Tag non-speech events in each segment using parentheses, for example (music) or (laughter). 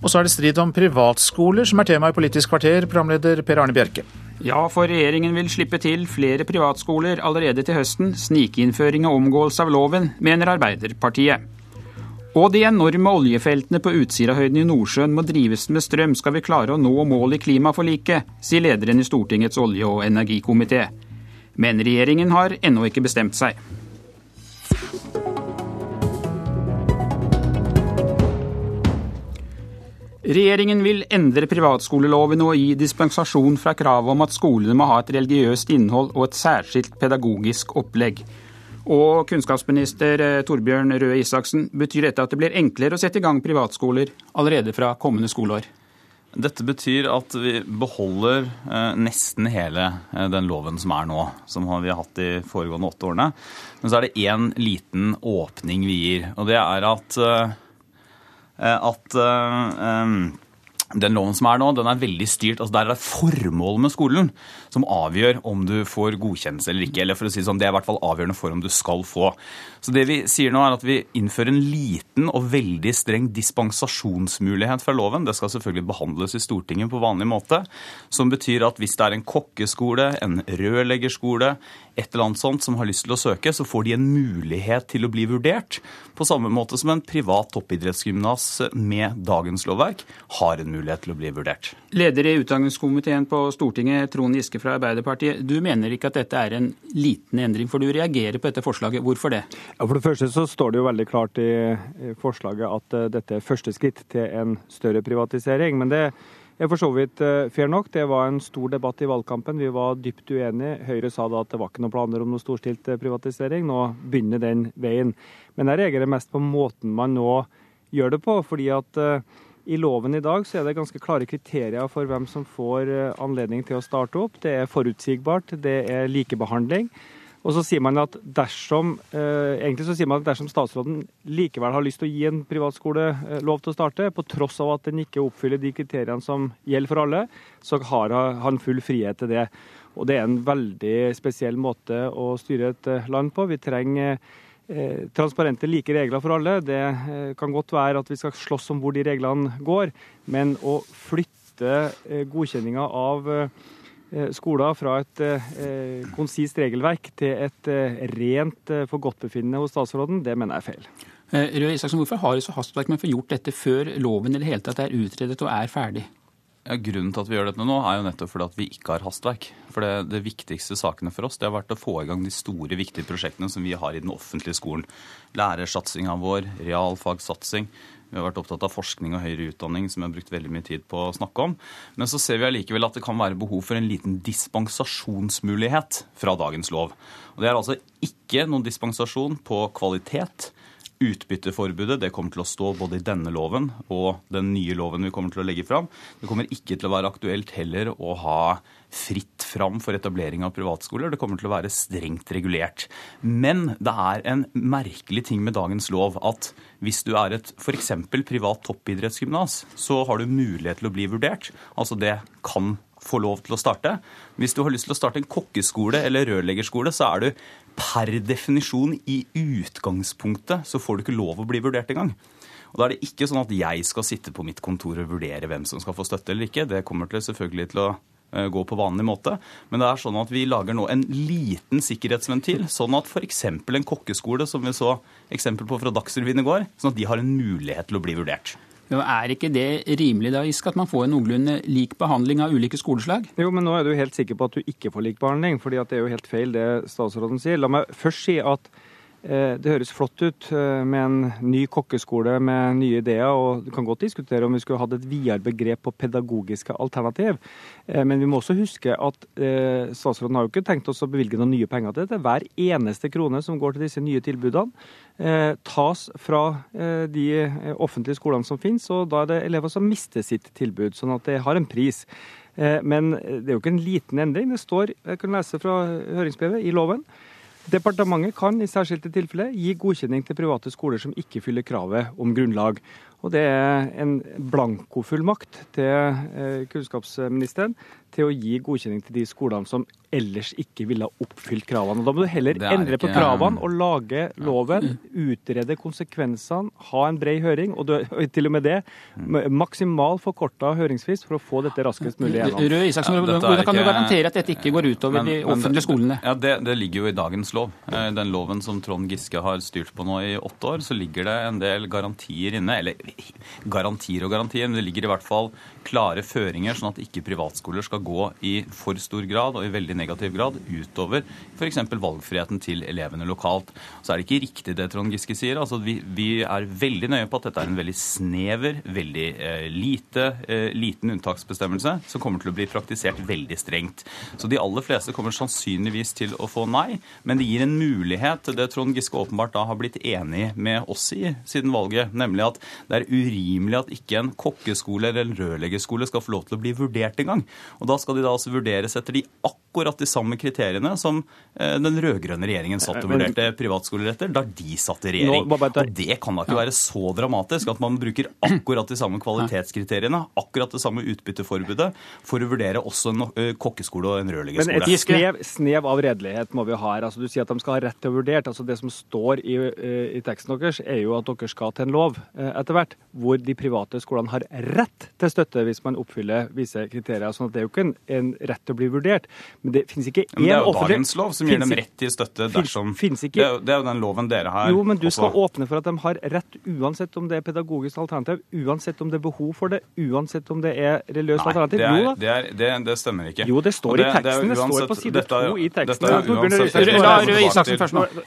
Og så er det strid om privatskoler som er tema i Politisk kvarter, programleder Per Arne Bjerke. Ja, for regjeringen vil slippe til flere privatskoler allerede til høsten. Snikinnføring og omgåelse av loven, mener Arbeiderpartiet. Og de enorme oljefeltene på Utsirahøyden i Nordsjøen må drives med strøm skal vi klare å nå målet i klimaforliket, sier lederen i Stortingets olje- og energikomité. Men regjeringen har ennå ikke bestemt seg. Regjeringen vil endre privatskoleloven og gi dispensasjon fra kravet om at skolene må ha et religiøst innhold og et særskilt pedagogisk opplegg. Og kunnskapsminister eh, Torbjørn Røe Isaksen, betyr dette at det blir enklere å sette i gang privatskoler allerede fra kommende skoleår? Dette betyr at vi beholder eh, nesten hele eh, den loven som er nå, som vi har hatt de foregående åtte årene. Men så er det én liten åpning vi gir, og det er at, at den loven som er nå, den er veldig styrt. altså Der er det formålet med skolen som avgjør om du får godkjennelse eller ikke. eller for å si sånn, Det er i hvert fall avgjørende for om du skal få. Så det vi sier nå er at Vi innfører en liten og veldig streng dispensasjonsmulighet fra loven. Det skal selvfølgelig behandles i Stortinget på vanlig måte. Som betyr at hvis det er en kokkeskole, en rørleggerskole, et eller annet sånt som har lyst til å søke, så får de en mulighet til å bli vurdert. På samme måte som en privat toppidrettsgymnas med dagens lovverk har en mulighet til å bli vurdert. Leder i utdanningskomiteen på Stortinget, Trond Giske fra Arbeiderpartiet. Du mener ikke at dette er en liten endring, for du reagerer på dette forslaget. Hvorfor det? Ja, for det første så står det jo veldig klart i forslaget at eh, dette er første skritt til en større privatisering. men det er for så vidt eh, fair nok. Det var en stor debatt i valgkampen. Vi var dypt uenige. Høyre sa da at det var ikke noen planer om noe storstilt eh, privatisering. Nå begynner den veien. Men jeg reagerer mest på måten man nå gjør det på. fordi at eh, i loven i dag så er det ganske klare kriterier for hvem som får anledning til å starte opp. Det er forutsigbart, det er likebehandling. Og så sier man at dersom eh, egentlig så sier man at dersom statsråden likevel har lyst til å gi en privatskole eh, lov til å starte, på tross av at den ikke oppfyller de kriteriene som gjelder for alle, så har han full frihet til det. Og det er en veldig spesiell måte å styre et eh, land på. Vi trenger transparente, like regler for alle. Det kan godt være at vi skal slåss om hvor de reglene går, men å flytte godkjenninga av skoler fra et eh, konsist regelverk til et eh, rent eh, forgodtbefinnende hos statsråden, det mener jeg er feil. Eh, Røe Isaksen, Hvorfor har det så hastverk med å få gjort dette før loven i det hele tatt er utredet og er ferdig? Ja, grunnen til at vi gjør dette nå, er jo nettopp fordi at vi ikke har hastverk. For det, det, viktigste sakene for oss det har vært å få i gang de store, viktige prosjektene som vi har i den offentlige skolen. Lærersatsinga vår, realfagssatsing, vi har vært opptatt av forskning og høyere utdanning, som vi har brukt veldig mye tid på å snakke om. Men så ser vi allikevel at det kan være behov for en liten dispensasjonsmulighet fra dagens lov. Og Det er altså ikke noen dispensasjon på kvalitet. Utbytteforbudet det kommer til å stå både i denne loven og den nye loven vi kommer til å legge fram. Det kommer ikke til å være aktuelt heller å ha fritt fram for etablering av privatskoler. Det kommer til å være strengt regulert. Men det er en merkelig ting med dagens lov at hvis du er et f.eks. privat toppidrettsgymnas, så har du mulighet til å bli vurdert. Altså det kan få lov til å starte. Hvis du har lyst til å starte en kokkeskole eller rørleggerskole, så er du per definisjon i utgangspunktet så får du ikke lov å bli vurdert engang. Og Da er det ikke sånn at jeg skal sitte på mitt kontor og vurdere hvem som skal få støtte eller ikke. Det kommer til selvfølgelig til å Eh, gå på vanlig måte. Men det er sånn at vi lager nå en liten sikkerhetsventil, sånn at f.eks. en kokkeskole, som vi så eksempel på fra Dagsrevyen i går, sånn at de har en mulighet til å bli vurdert. Er ikke det rimelig da, Isk, at man får en noenlunde lik behandling av ulike skoleslag? Jo, men nå er du helt sikker på at du ikke får lik behandling, fordi det er jo helt feil det statsråden sier. La meg først si at det høres flott ut eh, med en ny kokkeskole med nye ideer, og du kan godt diskutere om vi skulle hatt et videre begrep på pedagogiske alternativ. Eh, men vi må også huske at statsråden har jo ikke tenkt oss å bevilge noen nye penger til dette. Hver eneste krone som går til disse nye tilbudene, tas fra de offentlige skolene som finnes, og da er det elever som mister sitt tilbud. Sånn at det har en pris. Men det er jo ikke en liten endring. Det står, jeg kan lese fra høringsbrevet, i loven Departementet kan i særskilte tilfeller gi godkjenning til private skoler som ikke fyller kravet om grunnlag. Og det er en blankofullmakt til kunnskapsministeren til å gi godkjenning til de skolene som ellers ikke ville ha oppfylt kravene. Da må du heller endre ikke, på kravene og lage loven, utrede konsekvensene, ha en bred høring, og, du, og til og med det maksimal forkorta høringsfrist for å få dette raskest mulig gjennom. Røe Isaksen, Hvordan kan du garantere at dette ikke går utover men, de offentlige skolene? Ja, det, det, ligger jo i dagens lov. Eh, den loven som Trond Giske har styrt på nå i åtte år, så ligger det en del garantier inne. Eller (laughs) garantier og garantier, men det ligger i hvert fall klare føringer, sånn at ikke privatskoler skal gå i for stor grad og i veldig negativ grad utover f.eks. valgfriheten til elevene lokalt. Så er det ikke riktig det Trond Giske sier. Altså, vi, vi er veldig nøye på at dette er en veldig snever, veldig eh, lite, eh, liten unntaksbestemmelse som kommer til å bli praktisert veldig strengt. Så de aller fleste kommer sannsynligvis til å få nei, men det gir en mulighet, til det Trond Giske åpenbart da har blitt enig med oss i siden valget, nemlig at det er urimelig at ikke en kokkeskole eller en rørleggerskole skal få lov til å bli vurdert engang. Og da skal de da altså vurderes etter de akkurat de samme kriteriene som eh, den rød-grønne regjeringen satt og vurderte privatskoler etter da de satt i regjering. Og det kan da ikke være så dramatisk at man bruker akkurat de samme kvalitetskriteriene, akkurat det samme utbytteforbudet, for å vurdere også en eh, kokkeskole og en rørleggerskole. Men et snev, snev av redelighet må vi ha her. Altså, du sier at de skal ha rett til å vurdere. Altså, det som står i, eh, i teksten deres, er jo at dere skal til en lov etter hvert hvor de private skolene har rett til støtte hvis man oppfyller visse kriterier. sånn at Det er jo ikke en, en rett til å bli vurdert. Men det finnes ikke én offentlig... Det er jo dagens lov som gir dem rett til støtte dersom finnes ikke... det, er, jo den loven dere har Jo, men du skal åpne for at de har rett uansett om det er pedagogisk alternativ, uansett om det er behov for det, uansett om det er religiøst Nei, alternativ. Det, er, det, er, det, det, stemmer ikke. Jo, det står det, i teksten. Det, står på side to i teksten.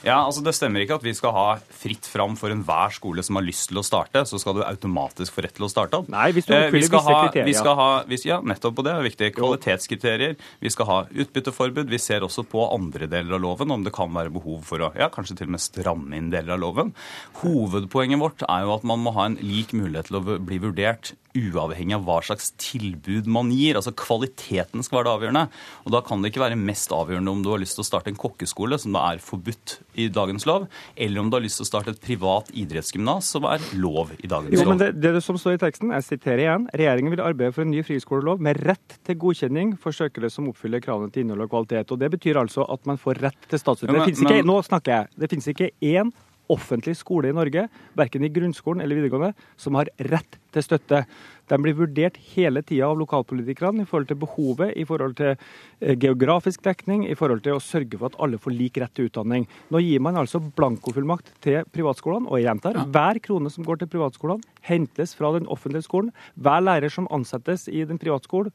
Ja, altså Det stemmer ikke at vi skal ha fritt fram for enhver skole som har lyst til å starte, så skal du automatisk få rett til å starte opp. Nei, hvis du eh, visse kriterier. Vi skal ha, vi, ja, nettopp på det er viktig. Kvalitetskriterier. Vi skal ha utbytteforbud. Vi ser også på andre deler av loven om det kan være behov for å ja, kanskje til og med stramme inn deler av loven. Hovedpoenget vårt er jo at man må ha en lik mulighet til å bli vurdert uavhengig av hva slags tilbud man gir. Altså Kvaliteten skal være det avgjørende. Og Da kan det ikke være mest avgjørende om du har lyst til å starte en kokkeskole, som da er forbudt i dagens lov, eller om du har lyst til å starte et privat idrettsgymnas, som er lov i dagens jo, lov. Men det, det som står i teksten, jeg siterer igjen, regjeringen vil arbeide for en ny friskolelov med rett til godkjenning for søkere som oppfyller kravene til innhold og kvalitet. Og Det betyr altså at man får rett til statsstøtte. Det finnes ikke, nå snakker jeg, det finnes ikke én offentlig skole i Norge, verken i grunnskolen eller videregående, som har rett til støtte. De blir vurdert hele tida av lokalpolitikerne i forhold til behovet, i forhold til eh, geografisk dekning, i forhold til å sørge for at alle får lik rett til utdanning. Nå gir man altså blankofullmakt til privatskolene, og jeg gjentar, hver krone som går til privatskolene, hentes fra den offentlige skolen. Hver lærer som ansettes i den privatskole,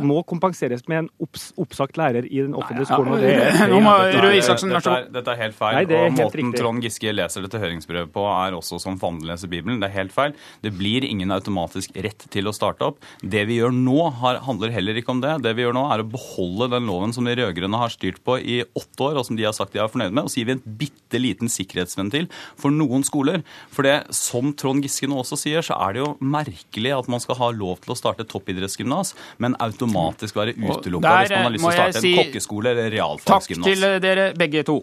må kompenseres med en opps, oppsagt lærer i den offentlige skolen. og (laughs) det er, dette, er, dette er helt feil. Nei, er og måten riktig. Trond Giske leser dette høringsbrevet på, er også som Fande leser Bibelen. Det er helt feil. Det blir ingen automatisk rett til å starte opp. Det vi gjør nå, har, handler heller ikke om det. Det vi gjør nå, er å beholde den loven som de rød-grønne har styrt på i åtte år, og som de har sagt de er fornøyd med. Og så gir vi en bitte liten sikkerhetsventil for noen skoler. For det, som Trond Giske nå også sier, så er det jo merkelig at man skal ha lov til å starte toppidrettsgymnas, men automatisk være utelukka hvis man har lyst til å starte en kokkeskole eller realfagsgymnas. Takk til dere begge to.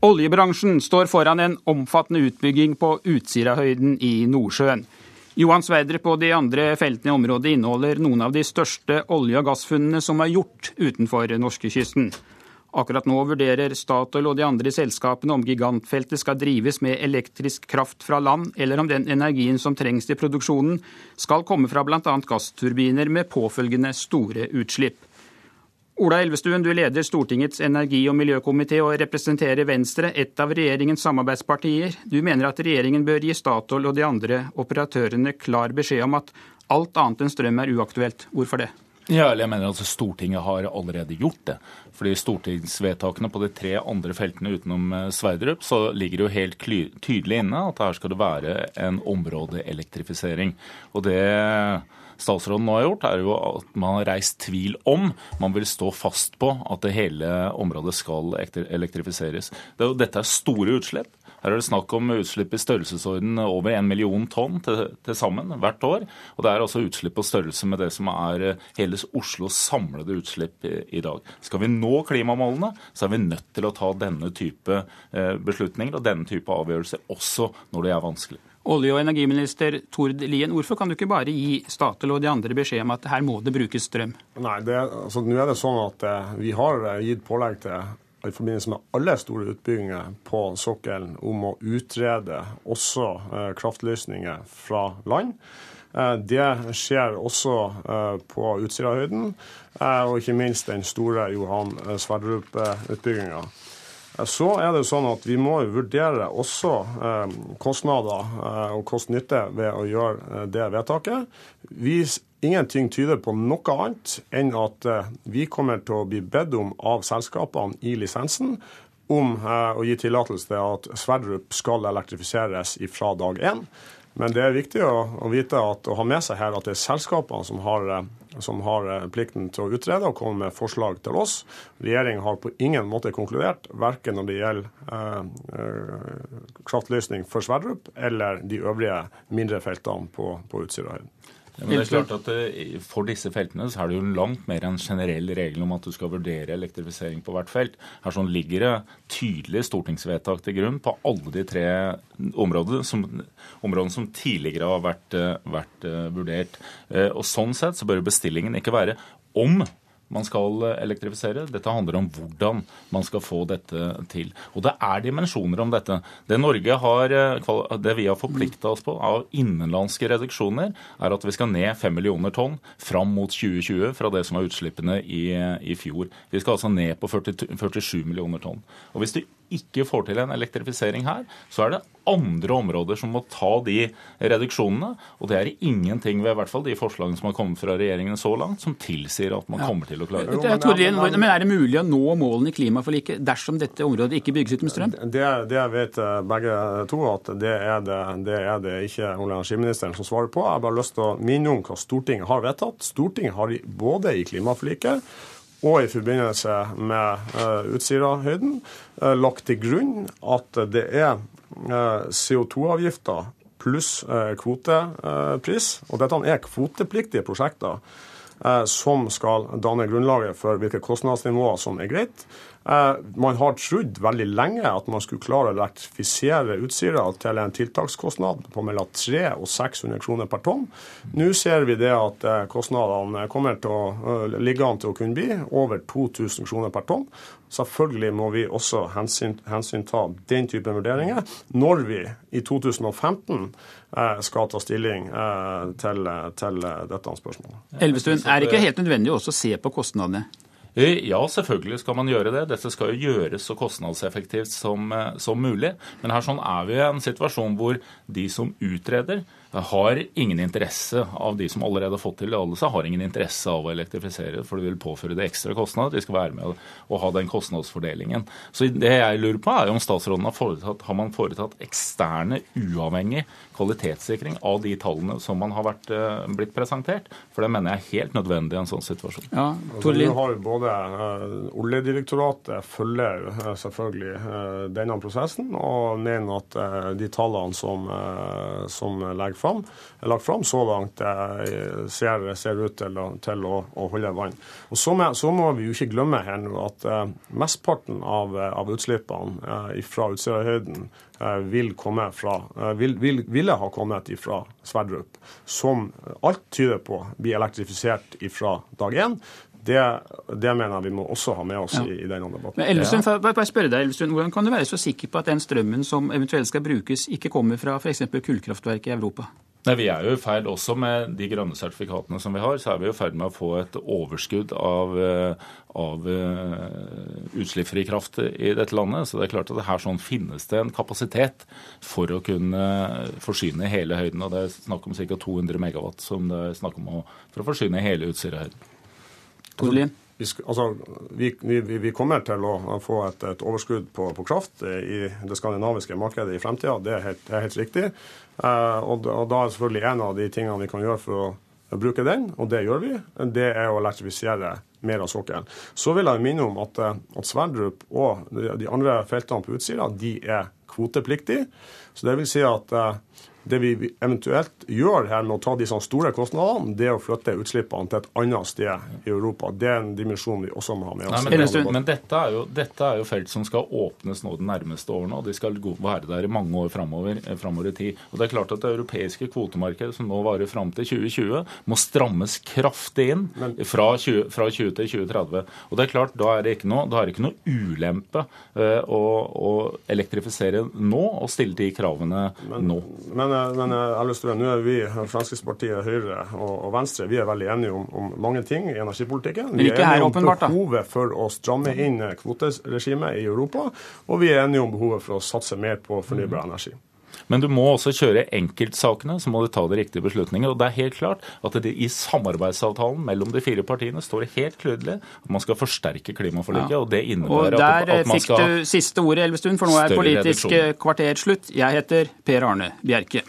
Oljebransjen står foran en omfattende utbygging på Utsirahøyden i Nordsjøen. Johan Sverdrup og de andre feltene i området inneholder noen av de største olje- og gassfunnene som er gjort utenfor norskekysten. Akkurat nå vurderer Statoil og de andre selskapene om gigantfeltet skal drives med elektrisk kraft fra land, eller om den energien som trengs til produksjonen skal komme fra bl.a. gassturbiner med påfølgende store utslipp. Ola Elvestuen, du leder Stortingets energi- og miljøkomité og representerer Venstre, et av regjeringens samarbeidspartier. Du mener at regjeringen bør gi Statoil og de andre operatørene klar beskjed om at alt annet enn strøm er uaktuelt. Hvorfor det? Ja, jeg mener at Stortinget har allerede gjort det. Fordi stortingsvedtakene på de tre andre feltene utenom eh, Sverdrup, så ligger det jo helt tydelig inne at her skal det være en områdeelektrifisering. Og det statsråden nå har gjort, er jo at man har reist tvil om man vil stå fast på at det hele området skal elektrifiseres. Er dette er store utslipp. Her er det snakk om utslipp i størrelsesorden over en million tonn til, til, sammen hvert år. Og det er altså utslipp på størrelse med det som er eh, hele Oslos samlede utslipp i, i dag. Skal vi nå klimamålene, så er vi nødt til å ta denne type eh, beslutninger og denne type avgjørelser også når det er vanskelig. Olje- og energiminister Tord Lien, hvorfor kan du ikke bare gi Statoil og de andre beskjed om at her må det brukes strøm? Nei, det, altså, Nå er det sånn at eh, vi har eh, gitt pålegg til i forbindelse med alle store utbygginger på sokkelen om å utrede også eh, kraftløsninger fra land. Eh, det skjer også eh, på Utsirahøyden, eh, og ikke minst den store Johan Sverdrup-utbygginga. Så er det sånn at Vi må vurdere også eh, kostnader eh, og kost-nytte ved å gjøre eh, det vedtaket. Vi, ingenting tyder på noe annet enn at vi kommer til å bli bedt om av selskapene i lisensen om å gi tillatelse til at Sverdrup skal elektrifiseres fra dag én. Men det er viktig å, vite at, å ha med seg her at det er selskapene som har, eh, som har eh, plikten til å utrede og komme med forslag til oss. Regjeringen har på ingen måte konkludert, verken når det gjelder eh, kraftløsning for Sverdrup eller de øvrige mindre feltene på, på Utsirahøyden. Ja, men det er klart at eh, For disse feltene så er det jo langt mer en generell regel om at du skal vurdere elektrifisering på hvert felt. Her sånn ligger det tydelige stortingsvedtak til grunn på alle de tre områdene som, områdene som tidligere har vært, eh, vært uh, vurdert. Og Sånn sett så bør bestillingen ikke være om man skal elektrifisere. Dette handler om hvordan man skal få dette til. Og det er dimensjoner om dette. Det Norge har, eh, det vi har forplikta oss på av innenlandske reduksjoner, er at vi skal ned 5 millioner tonn fram mot 2020 fra det som var utslippene i, i fjor. Vi skal altså ned på 40, 47 millioner tonn. Og hvis du ikke får til en elektrifisering her, så er det andre områder som må ta de reduksjonene. Og det er ingenting ved i hvert fall de forslagene som har kommet fra regjeringen så langt, som tilsier at man ja. kommer til å klare det. det Torien, men er det mulig å nå målene i klimaforliket dersom dette området ikke bygges ut med strøm? Det, det vet eh, begge to at det er det, det, er det ikke olje- og energiministeren som svarer på. Jeg har bare lyst til å minne om hva Stortinget har vedtatt. Stortinget har både i klimaforliket og i forbindelse med uh, Utsirahøyden uh, lagt til grunn at det er uh, CO2-avgifter pluss kvotepris, og dette er kvotepliktige prosjekter, som skal danne grunnlaget for hvilke kostnadsnivåer som er greit. Eh, man har trodd veldig lenge at man skulle klare å elektrifisere Utsira til en tiltakskostnad på mellom 300 og 600 kroner per tonn. Nå ser vi det at eh, kostnadene kommer til å eh, ligge an til å kunne bli over 2000 kroner per tonn. Selvfølgelig må vi også hensyn, hensynta den type vurderinger når vi i 2015 skal ta stilling til, til dette spørsmålet. Elvestuen, er det ikke helt nødvendig også å se på kostnadene? Eh, ja, selvfølgelig skal man gjøre det. Dette skal jo gjøres så kostnadseffektivt som, eh, som mulig. Men her sånn er vi i en situasjon hvor de som utreder, har ingen interesse av de som allerede har fått tillatelse, har ingen interesse av å elektrifisere, for det vil påføre det ekstra kostnader. De skal være med og ha den kostnadsfordelingen. Så det jeg lurer på, er om statsråden har foretatt, har man foretatt eksterne, uavhengig kvalitetssikring av de tallene som man har vært, eh, blitt presentert? For det mener jeg er helt nødvendig i en sånn situasjon. Ja, altså, har både uh, Oljedirektoratet følger uh, selvfølgelig uh, denne prosessen og mener at de tallene som, som legger fram, lagt fram så langt, eh, ser, ser ut til, til å, å, holde vann. Og så må, så må, vi jo ikke glemme her nå at uh, mesteparten av, av utslippene uh, fra Utsirahøyden uh, vil komme fra, vil, vil, ville ha kommet fra Sverdrup, som alt tyder på blir elektrifisert fra dag én. Det, det, mener jeg vi må også ha med oss ja. i, i, denne debatten. Men Elvestuen, ja. bare spørre deg, Elvestuen, Hvordan kan du være så sikker på at den strømmen som eventuelt skal brukes, ikke kommer fra f.eks. kullkraftverk i Europa? Nei, Vi er jo i ferd også med de grønne sertifikatene som vi har, så er vi jo i ferd med å få et overskudd av, eh, av uh, utslippsfri kraft i dette landet. Så det er klart at her sånn finnes det en kapasitet for å kunne forsyne hele høyden. og Det er snakk om ca. 200 megawatt som det er snakk om å, for å forsyne hele Utsirahøyden. Tordlien? Vi, altså, vi, vi, vi, kommer til å få et, et overskudd på, på, kraft i det skandinaviske markedet i fremtida. Det er helt, er helt riktig. Eh, og, og, da er selvfølgelig en av de tingene vi kan gjøre for å bruke den, og det gjør vi, det er å elektrifisere mer av sokkelen. Så vil jeg minne om at, at Sverdrup og de andre feltene på Utsira de er kvotepliktige. Så det vil si at det vi eventuelt gjør her med å ta de store kostnadene, det er å flytte utslippene til et annet sted i Europa. Det er en dimensjon vi også må ha med oss. Nei, men, men dette, er jo, dette, er jo, felt som skal åpnes nå de nærmeste årene, og de skal være der i mange år framover, eh, framover i tid. Og det er klart at Det europeiske kvotemarkedet, som nå varer fram til 2020, må strammes kraftig inn fra 20, fra 20 til 2030. Og det er klart, Da er det ikke noe, da er det ikke noe ulempe uh, å, å, elektrifisere nå og stille de kravene men, nå. Men men jeg har lyst til å, nå er vi, Fremskrittspartiet, Høyre og, og Venstre, vi er veldig enige om, om mange ting i energipolitikken. Vi er enige om behovet for å stramme inn kvoteregimet i Europa, og vi er enige om behovet for å satse mer på fornybar energi. Men du må også kjøre enkeltsakene, så må du ta de riktige beslutningene. Og det er helt klart at det, i samarbeidsavtalen mellom de fire partiene står det helt tydelig at man skal forsterke klimaforliket. Ja. Og det innebærer og at, at, man skal Der fikk du siste ordet, Elvestuen, for nå er Politisk kvarter slutt. Jeg heter Per Arne Bjerke.